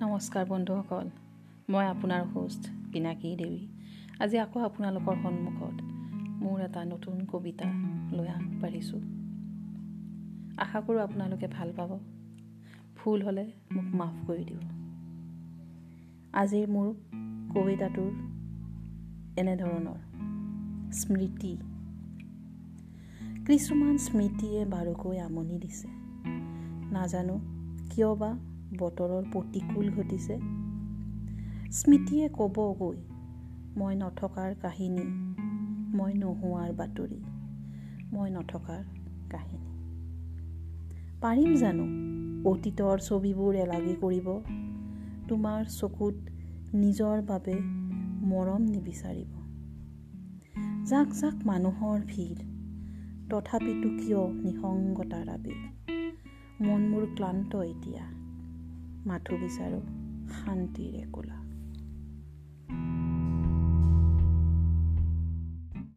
নমস্কাৰ বন্ধুসকল মই আপোনাৰ হোষ্ট পিনাকী দেৱী। আজি আকৌ আপোনালোকৰ সন্মুখত মোৰ এটা নতুন কবিতা লৈ আগবাঢ়িছোঁ। আশা কৰোঁ আপোনালোকে ভাল পাব। ভুল হ'লে মোক মাফ কৰি দিব। আজিৰ মোৰ কবিতাটোৰ এনেধৰণৰ স্মৃতি। কিছুমান স্মৃতিয়ে বাৰুকৈ আমনি দিছে। নাজানো কিয় বা বতৰৰ প্ৰতিকূল ঘটিছে। স্মৃতিয়ে ক'বগৈ মই নথকাৰ কাহিনী মই নোহোৱাৰ বাতৰি মই নথকাৰ কাহিনী। পাৰিম জানো অতীতৰ ছবিবোৰ এলাগি কৰিব তোমাৰ চকুত নিজৰ বাবে মৰম নিবিচাৰিব। যাক যাক মানুহৰ ভিৰ তথাপিতো কিয় নিসংগতাৰ আবেগ? মন মোৰ ক্লান্ত এতিয়া। মাথো বিচাৰোঁ। শান্তিৰে কোলা।